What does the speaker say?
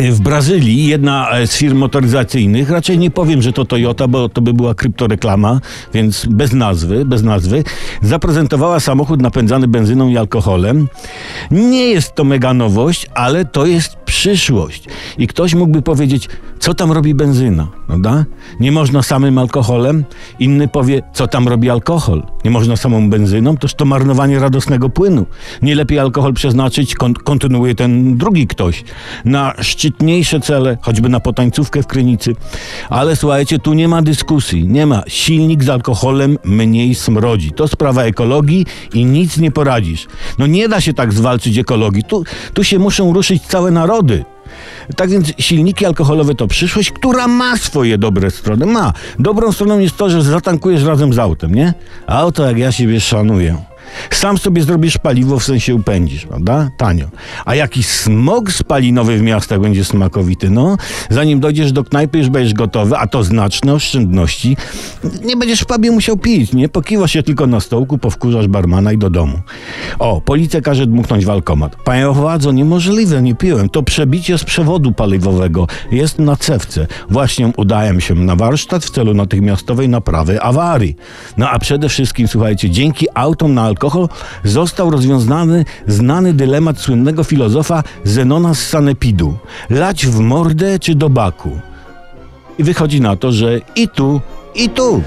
W Brazylii jedna e, z firm motoryzacyjnych, raczej nie powiem, że to Toyota, bo to by była kryptoreklama, więc bez nazwy, bez nazwy, zaprezentowała samochód napędzany benzyną i alkoholem. Nie jest to mega nowość, ale to jest przyszłość. I ktoś mógłby powiedzieć, co tam robi benzyna, prawda? Nie można samym alkoholem. Inny powie, co tam robi alkohol. Nie można samą benzyną, toż to marnowanie radosnego płynu. Nie lepiej alkohol przeznaczyć, kon kontynuuje ten drugi ktoś, na szczytniejsze cele, choćby na potańcówkę w Krynicy. Ale słuchajcie, tu nie ma dyskusji, nie ma. Silnik z alkoholem mniej smrodzi. To sprawa ekologii i nic nie poradzisz. No nie da się tak zwalczyć ekologii. Tu, tu się muszą ruszyć całe narody. Tak więc silniki alkoholowe to przyszłość, która ma swoje dobre strony. Ma. Dobrą stroną jest to, że zatankujesz razem z autem, nie? Auto jak ja siebie szanuję. Sam sobie zrobisz paliwo, w sensie upędzisz, prawda? Tanio. A jaki smog spalinowy w miastach będzie smakowity, no? Zanim dojdziesz do knajpy, już będziesz gotowy, a to znaczne oszczędności. Nie będziesz w pubie musiał pić, nie? Pokiwasz się tylko na stołku, powkurzasz barmana i do domu. O, policja każe dmuchnąć walkomat. Panie władzo, niemożliwe, nie piłem. To przebicie z przewodu paliwowego. Jest na cewce. Właśnie udałem się na warsztat w celu natychmiastowej naprawy awarii. No a przede wszystkim, słuchajcie, dzięki autom na alkohol został rozwiązany znany dylemat słynnego filozofa Zenona z Sanepidu. Lać w mordę czy do baku? I wychodzi na to, że i tu, i tu.